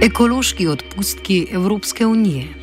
Ekološki odpustki Evropske unije.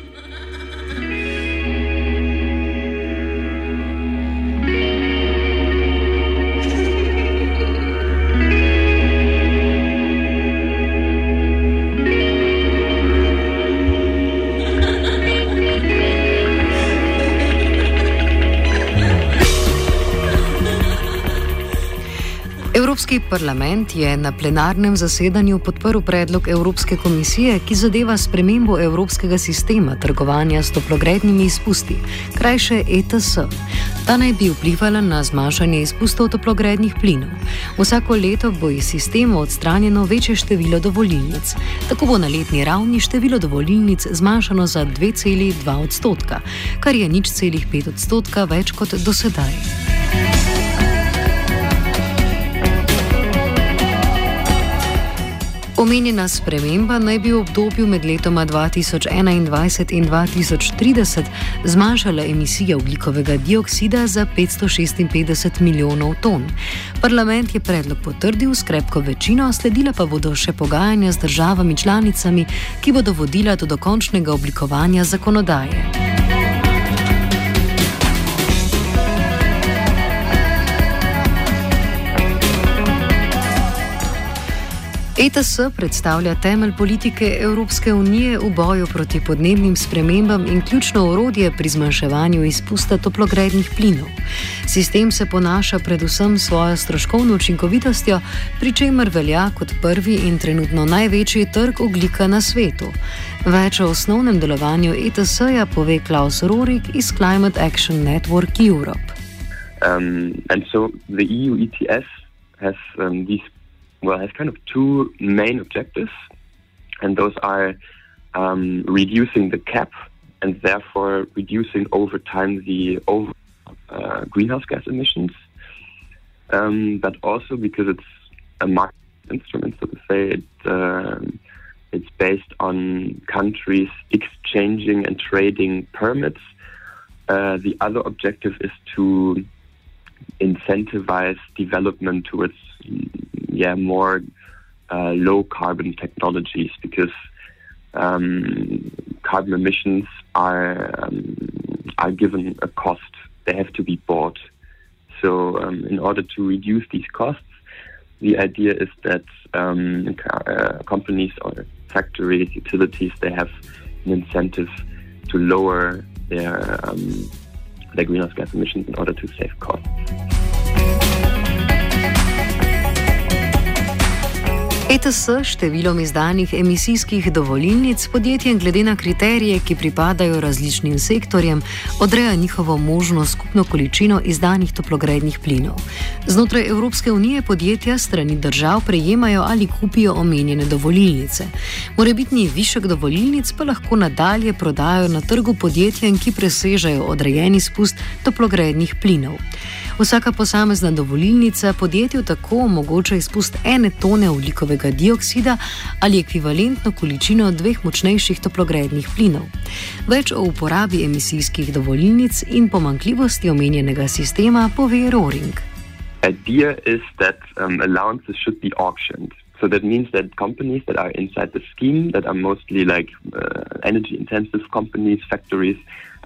Evropski parlament je na plenarnem zasedanju podprl predlog Evropske komisije, ki zadeva spremembo evropskega sistema trgovanja s toplogrednimi izpusti, krajše ETS. Ta naj bi vplivala na zmanjšanje izpustov toplogrednih plinov. Vsako leto bo iz sistema odstranjeno večje število dovolilnic. Tako bo na letni ravni število dovolilnic zmanjšano za 2,2 odstotka, kar je nič celih 5 odstotka več kot dosedaj. Omenjena sprememba naj bi v obdobju med letoma 2021 in 2030 zmanjšala emisije oglikovega dioksida za 556 milijonov ton. Parlament je predlog potrdil s krepko večino, sledila pa bodo še pogajanja z državami članicami, ki bodo vodila do dokončnega oblikovanja zakonodaje. ETS predstavlja temelj politike Evropske unije v boju proti podnebnim spremembam in ključno orodje pri zmanjševanju izpusta toplogrednih plinov. Sistem se ponaša predvsem svojo stroškovno učinkovitostjo, pri čemer velja kot prvi in trenutno največji trg oglika na svetu. Več o osnovnem delovanju ETS-ja pove Klaus Rorik iz Climate Action Network Europe. Um, and so the EU ETS has um, these well, it has kind of two main objectives, and those are um, reducing the cap and therefore reducing over time the over, uh, greenhouse gas emissions, um, but also because it's a market instrument, so to say, it, uh, it's based on countries exchanging and trading permits. Uh, the other objective is to incentivize development towards yeah more uh, low carbon technologies because um, carbon emissions are um, are given a cost. They have to be bought. So um, in order to reduce these costs, the idea is that um, uh, companies or factories, utilities, they have an incentive to lower their um, their greenhouse gas emissions in order to save costs. ETS številom izdanih emisijskih dovolilnic podjetjem glede na kriterije, ki pripadajo različnim sektorjem, odreja njihovo možno skupno količino izdanih toplogrednih plinov. Znotraj Evropske unije podjetja strani držav prejemajo ali kupijo omenjene dovolilnice. Morebitni višek dovolilnic pa lahko nadalje prodajo na trgu podjetjem, ki presežejo odrejeni spust toplogrednih plinov. Vsaka posamezna dovolilnica podjetju tako omogoča izpust ene tone ugljikovega dioksida ali ekvivalentno količino dveh močnejših toplogrednih plinov. Več o uporabi emisijskih dovolilnic in pomankljivosti omenjenega sistema pove Roring. Idea is that um, allowances should be auctioned. So that means that companies that are inside the scheme, that are mostly like uh, energy intensive companies, factories,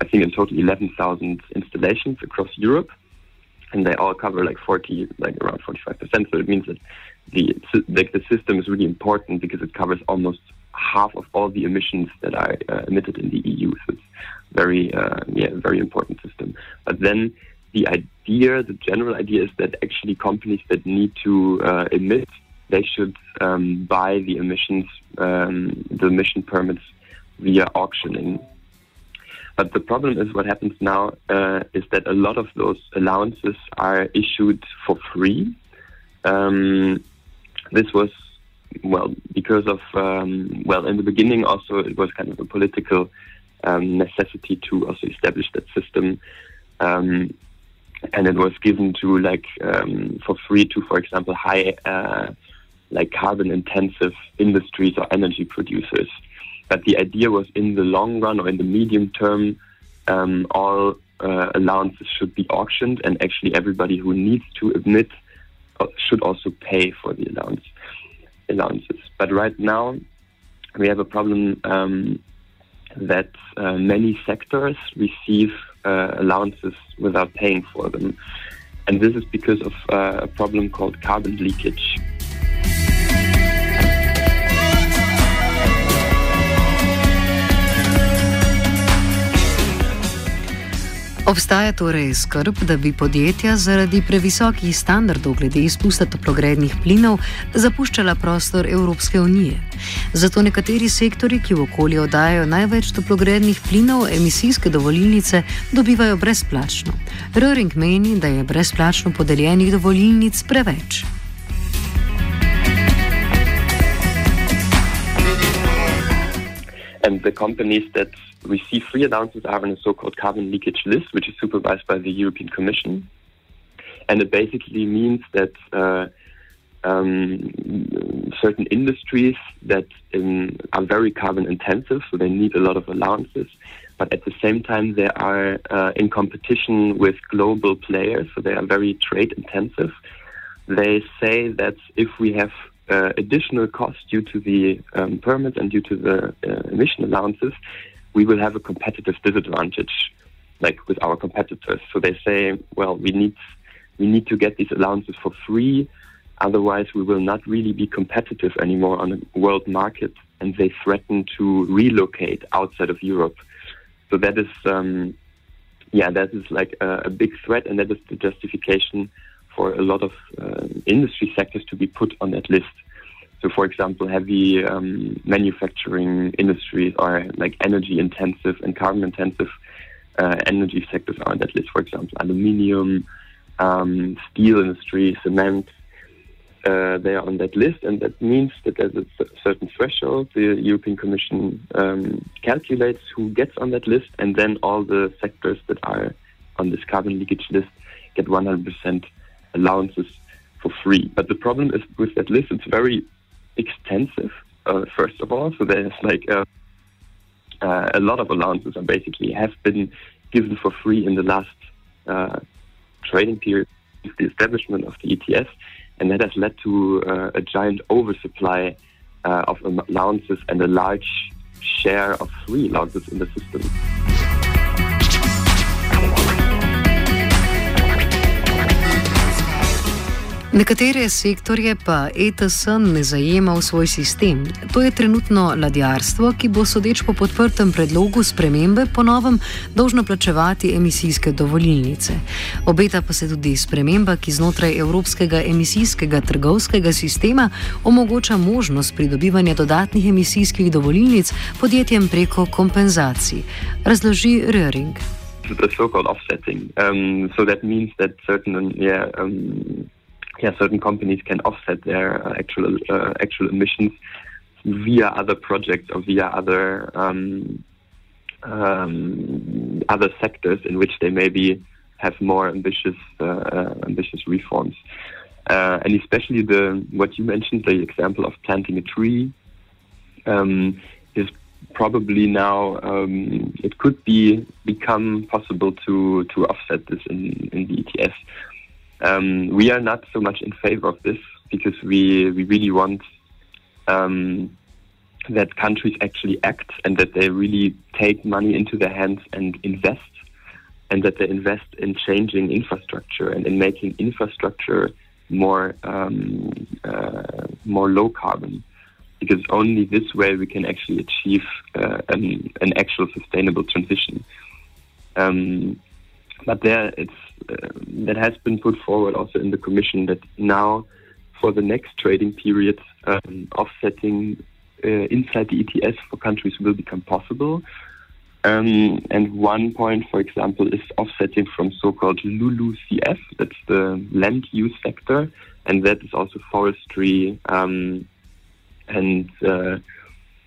I think in total 11,000 installations across Europe, and they all cover like 40, like around 45 percent. So it means that the like the system is really important because it covers almost half of all the emissions that are uh, emitted in the EU. So it's very uh, yeah very important system. But then the idea, the general idea is that actually companies that need to uh, emit, they should um, buy the emissions, um, the emission permits via auctioning. But the problem is what happens now uh, is that a lot of those allowances are issued for free. Um, this was, well, because of, um, well, in the beginning also it was kind of a political um, necessity to also establish that system. Um, and it was given to like um, for free to, for example, high uh, like carbon intensive industries or energy producers. But the idea was in the long run or in the medium term, um, all uh, allowances should be auctioned, and actually everybody who needs to emit uh, should also pay for the allowance allowances. But right now, we have a problem um, that uh, many sectors receive uh, allowances without paying for them. And this is because of uh, a problem called carbon leakage. Obstaja torej skrb, da bi podjetja zaradi previsokih standardov glede izpusta toplogrednih plinov zapuščala prostor Evropske unije. Zato nekateri sektori, ki v okolje oddajajo največ toplogrednih plinov, emisijske dovoljnice dobivajo brezplačno. Röring meni, da je brezplačno podeljenih dovoljnic preveč. And the companies that receive free allowances are on a so-called carbon leakage list, which is supervised by the European Commission. And it basically means that uh, um, certain industries that um, are very carbon intensive, so they need a lot of allowances, but at the same time they are uh, in competition with global players, so they are very trade intensive. They say that if we have additional costs due to the um, and due to the uh, emission allowances, we will have a competitive disadvantage, like with our competitors. So they say, well, we need we need to get these allowances for free, otherwise we will not really be competitive anymore on the world market. And they threaten to relocate outside of Europe. So that is, um, yeah, that is like a, a, big threat, and that is the justification for a lot of uh, industry sectors to be put on that list. So, for example, heavy um, manufacturing industries are like energy intensive and carbon intensive uh, energy sectors are on that list. For example, aluminium, um, steel industry, cement. Uh, they are on that list, and that means that there's a certain threshold. The European Commission um, calculates who gets on that list, and then all the sectors that are on this carbon leakage list get 100% allowances for free. But the problem is with that list, it's very extensive, uh, first of all. So there's like uh, uh, a lot of allowances and basically have been given for free in the last uh, trading period with the establishment of the ETS. And that has led to uh, a giant oversupply of allowances and a large share of free allowances in the system. Nekatere sektorje pa ETS ne zajema v svoj sistem. To je trenutno ladjarstvo, ki bo sodeč po podprtem predlogu spremembe ponovem dolžno plačevati emisijske dovoljnice. Obeta pa se tudi sprememba, ki znotraj Evropskega emisijskega trgovskega sistema omogoča možnost pridobivanja dodatnih emisijskih dovoljnic podjetjem preko kompenzacij. Razloži Röring. The so-called offsetting. Um, so that means that certain, yeah, um, yeah, certain companies can offset their uh, actual uh, actual emissions via other projects or via other um, um, other sectors in which they maybe have more ambitious uh, uh ambitious reforms. Uh, and especially the what you mentioned, the example of planting a tree, um, is probably now um, it could be become possible to to offset this in in the ETS. Um, we are not so much in favor of this because we we really want um, that countries actually act and that they really take money into their hands and invest and that they invest in changing infrastructure and in making infrastructure more um, uh, more low carbon, because only this way we can actually achieve uh, an, an actual sustainable transition. Um, but there, it's uh, that has been put forward also in the commission that now, for the next trading period, um, offsetting uh, inside the ETS for countries will become possible. Um, and one point, for example, is offsetting from so-called LULUCF, that's the land use sector, and that is also forestry um, and uh,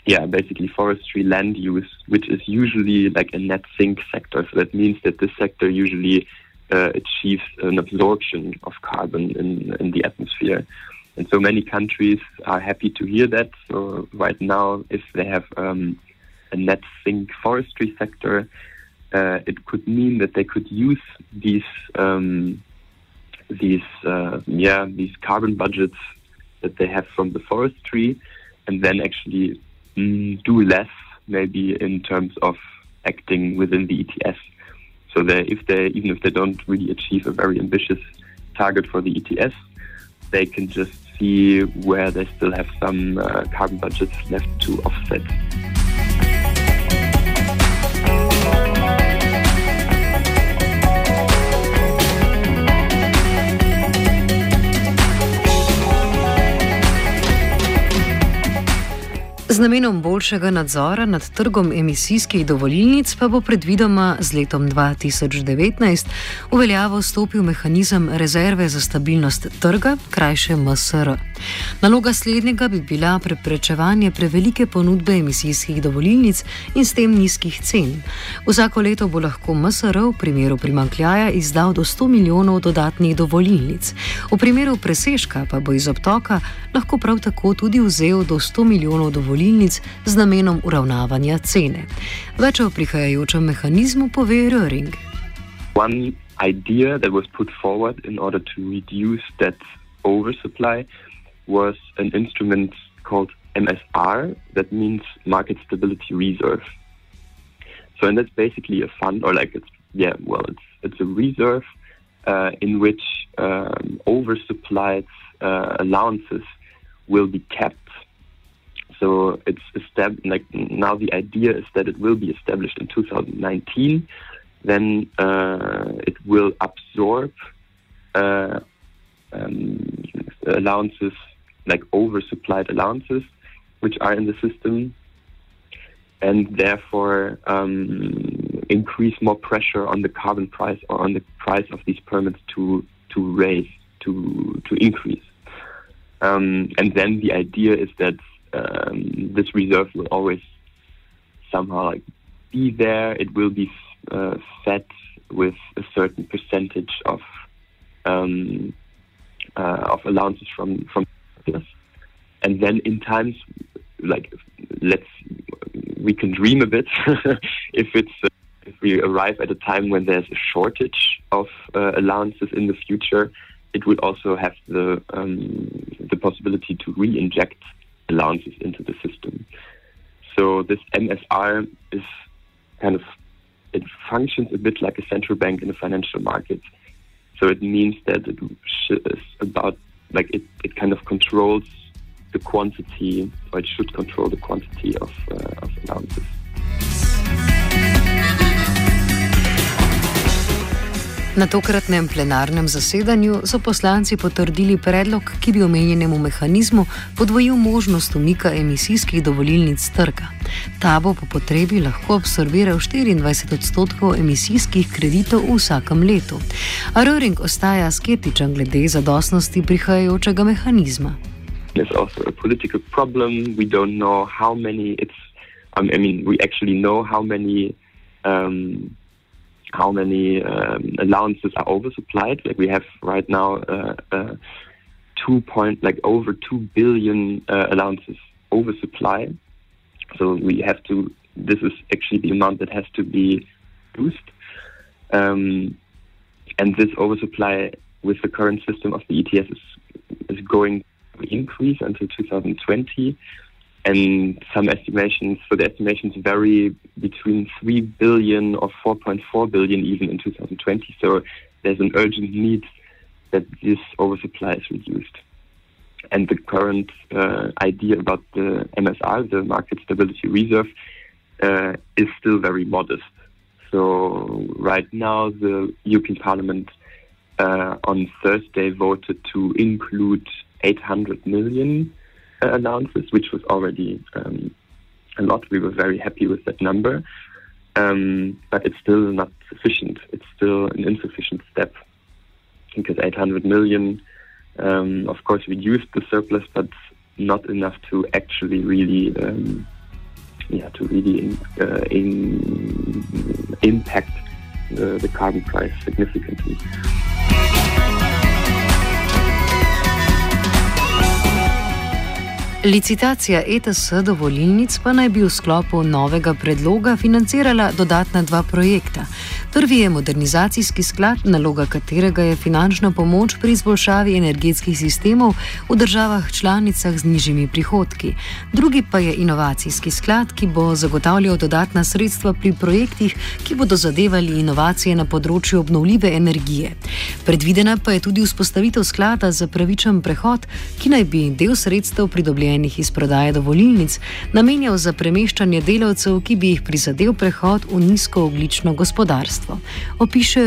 yeah, basically forestry land use, which is usually like a net sink sector. So that means that this sector usually uh, achieves an absorption of carbon in, in the atmosphere. And so many countries are happy to hear that. So right now, if they have um, a net sink forestry sector, uh, it could mean that they could use these um, these uh, yeah these carbon budgets that they have from the forestry, and then actually mm, do less maybe in terms of acting within the ETS. So that if they even if they don't really achieve a very ambitious target for the ETS, they can just see where they still have some uh, carbon budgets left to offset. Z namenom boljšega nadzora nad trgom emisijskih dovolilnic pa bo predvidoma z letom 2019 v veljavo stopil mehanizem rezerve za stabilnost trga, krajše MSR. Naloga slednjega bi bila preprečevanje prevelike ponudbe emisijskih dovolilnic in s tem nizkih cen. Vsako leto bo lahko MSR v primeru primankljaja izdal do 100 milijonov dodatnih dovolilnic. V primeru presežka pa bo iz obtoka lahko prav tako tudi vzel do 100 milijonov dovolilnic z namenom uravnavanja cene. Več o prihajajočem mehanizmu pove Röring. One idea that was put forward in order to reduce that oversupply was an instrument called MSR, that means Market Stability Reserve. So, and that's basically a fund, or like it's yeah, well, it's it's a reserve uh, in which um, oversupplied uh, allowances will be kept. So it's established. Like now, the idea is that it will be established in 2019. Then uh, it will absorb uh, um, allowances like oversupplied allowances which are in the system and therefore um, increase more pressure on the carbon price or on the price of these permits to to raise to to increase um, and then the idea is that um, this reserve will always somehow like be there. It will be uh, fed with a certain percentage of um, uh, of allowances from from this, and then in times like let's we can dream a bit if it's uh, if we arrive at a time when there's a shortage of uh, allowances in the future it would also have the um, the possibility to re-inject allowances into the system so this MSR is kind of it functions a bit like a central bank in a financial market so it means that it is about like it, it kind of controls the quantity, or it should control the quantity of, uh, of allowances. Na tokratnem plenarnem zasedanju so poslanci potrdili predlog, ki bi omenjenemu mehanizmu podvojil možnost umika emisijskih dovolilnic trga. Ta bo po potrebi lahko absorbiral 24 odstotkov emisijskih kreditov v vsakem letu. A Röring ostaja skeptičen glede zadostnosti prihajajočega mehanizma. There's also a political problem. We don't know how many it's. Um, I mean, we actually know how many. Um, how many um, allowances are oversupplied. Like we have right now uh, uh, two point like over two billion uh, allowances oversupply. So we have to. This is actually the amount that has to be used, um, and this oversupply with the current system of the ETS is is going to increase until 2020. And some estimations, so the estimations vary between 3 billion or 4.4 billion even in 2020. So there's an urgent need that this oversupply is reduced. And the current uh, idea about the MSR, the Market Stability Reserve, uh, is still very modest. So right now, the European Parliament uh, on Thursday voted to include 800 million allowances, which was already um, a lot. We were very happy with that number. Um, but it's still not sufficient. It's still an insufficient step because 800 million, um, of course, reduced the surplus, but not enough to actually really, um, yeah, to really uh, in, impact the, the carbon price significantly. Licitacija ETS dovolilnic pa naj bi v sklopu novega predloga financirala dodatna dva projekta. Prvi je modernizacijski sklad, naloga katerega je finančna pomoč pri izboljšavi energetskih sistemov v državah članicah z nižjimi prihodki. Drugi pa je inovacijski sklad, ki bo zagotavljal dodatna sredstva pri projektih, ki bodo zadevali inovacije na področju obnovljive energije. Predvidena pa je tudi vzpostavitev sklada za pravičen prehod, ki naj bi del sredstev pridobljenih iz prodaje dovolilnic namenjal za premeščanje delavcev, ki bi jih prizadel prehod v nizkooglično gospodarstvo.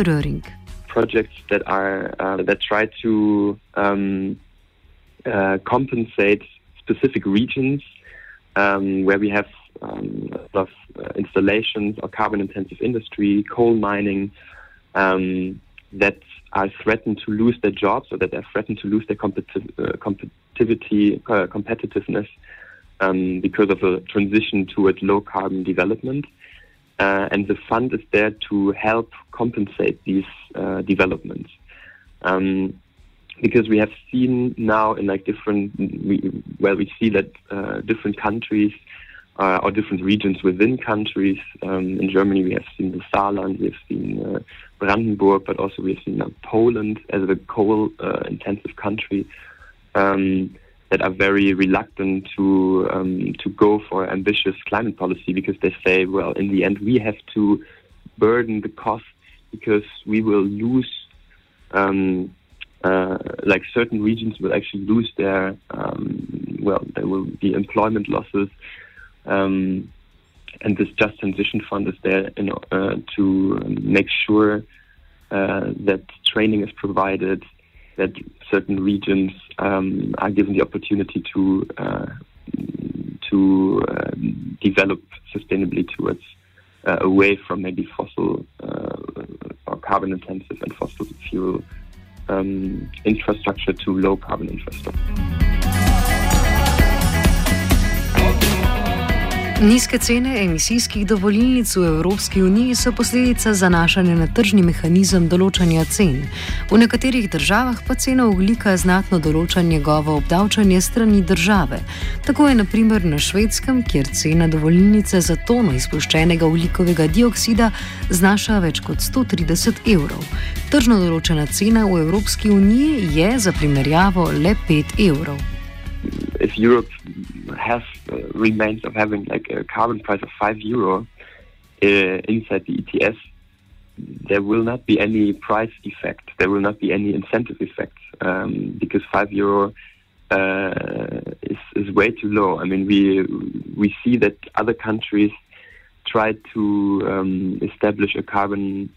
Röhrig. Projects that are uh, that try to um, uh, compensate specific regions um, where we have um, of uh, installations or carbon-intensive industry, coal mining, um, that are threatened to lose their jobs or that are threatened to lose their competi- uh, competitivity, uh, competitiveness um, because of a transition towards low carbon development. Uh, and the fund is there to help compensate these uh, developments. Um, because we have seen now in like different, we, where we see that uh, different countries uh, or different regions within countries. Um, in Germany, we have seen the Saarland, we have seen uh, Brandenburg, but also we have seen uh, Poland as a coal-intensive country. Um, that are very reluctant to um, to go for ambitious climate policy because they say, well, in the end, we have to burden the costs because we will lose, um, uh, like certain regions will actually lose their, um, well, there will be employment losses. Um, and this Just Transition Fund is there know, uh, to make sure uh, that training is provided, that certain regions um, are given the opportunity to uh, to uh, develop sustainably towards uh, away from maybe fossil uh, or carbon intensive and fossil fuel um, infrastructure to low carbon infrastructure. Nizke cene emisijskih dovolilnic v Evropski uniji so posledica zanašanja na tržni mehanizem določanja cen. V nekaterih državah pa cena oglika znatno določa njegovo obdavčanje strani države. Tako je naprimer na švedskem, kjer cena dovolilnice za tono izpuščenega oglikovega dioksida znaša več kot 130 evrov. Tržno določena cena v Evropski uniji je za primerjavo le 5 evrov. If Europe has uh, remains of having like a carbon price of five euro uh, inside the ETS, there will not be any price effect. There will not be any incentive effect um, because five euro uh, is, is way too low. I mean, we we see that other countries try to um, establish a carbon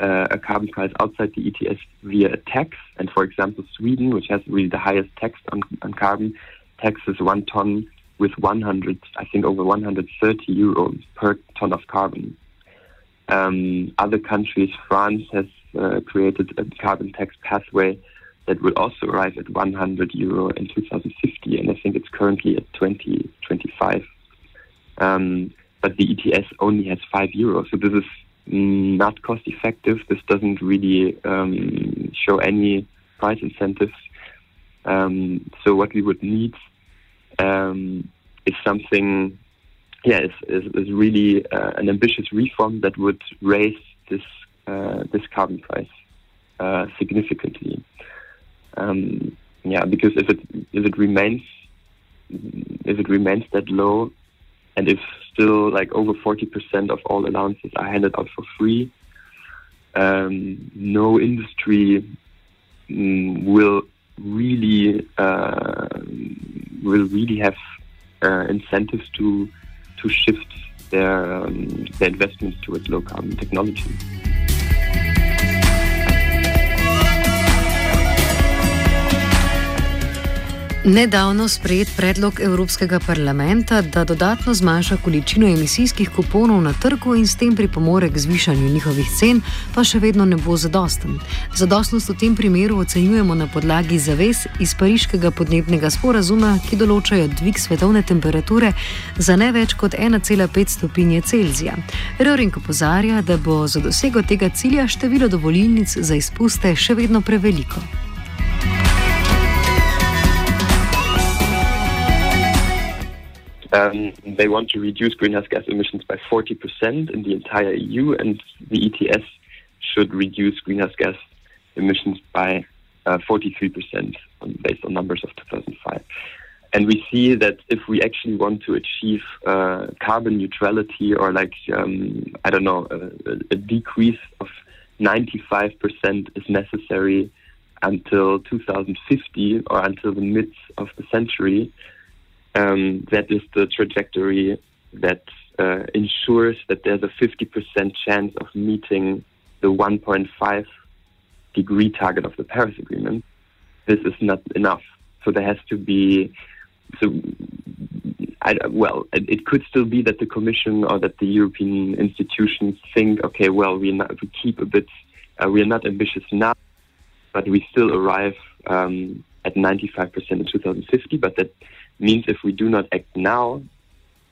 uh, a carbon price outside the ETS via a tax. And for example, Sweden, which has really the highest tax on, on carbon, taxes one ton with 100, I think over 130 euros per ton of carbon. Um, other countries, France has uh, created a carbon tax pathway that will also arrive at 100 euro in 2050, and I think it's currently at 2025. Um, but the ETS only has 5 euros, so this is not cost effective. This doesn't really um, show any price incentives. Um, so what we would need um, is something, yeah, is, is, is really uh, an ambitious reform that would raise this uh, this carbon price uh, significantly. Um, yeah, because if it if it remains if it remains that low, and if still like over 40% of all allowances are handed out for free, um, no industry um, will really uh, will really have uh, incentives to to shift their um, their investments towards low carbon technology. Nedavno sprejet predlog Evropskega parlamenta, da dodatno zmanjša količino emisijskih kuponov na trgu in s tem pripomore k zvišanju njihovih cen, pa še vedno ne bo zadosten. Zadostnost v tem primeru ocenjujemo na podlagi zavez iz Pariškega podnebnega sporazuma, ki določajo dvig svetovne temperature za ne več kot 1,5 stopinje Celzija. Röring opozarja, da bo za dosego tega cilja število dovolilnic za izpuste še vedno preveliko. Um, they want to reduce greenhouse gas emissions by 40% in the entire EU, and the ETS should reduce greenhouse gas emissions by uh, 43% based on numbers of 2005. And we see that if we actually want to achieve uh, carbon neutrality or, like, um, I don't know, a, a decrease of 95% is necessary until 2050 or until the mid of the century um, that is the trajectory that uh, ensures that there's a 50% chance of meeting the 1.5 degree target of the Paris Agreement. This is not enough. So there has to be. So, I, well, it, could still be that the Commission or that the European institutions think, okay, well, we, not, we keep a bit, uh, we are not ambitious now, but we still arrive um, at 95% in 2050. But that means if we do not act now,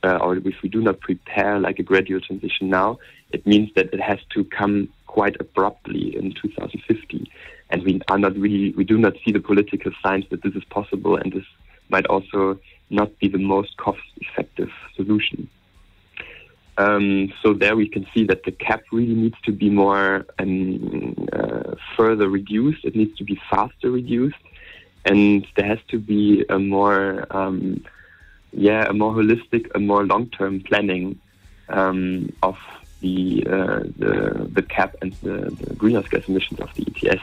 uh, or if we do not prepare like a gradual transition now, it means that it has to come quite abruptly in 2050. And we are not really, we do not see the political signs that this is possible, and this might also not be the most cost effective solution. Um, so there we can see that the cap really needs to be more um, uh, further reduced. It needs to be faster reduced and there has to be a more um, yeah a more holistic a more long-term planning um, of the, uh, the the cap and the, the greenhouse gas emissions of the ETS.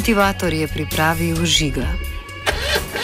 Kultivator je pripravil žiga.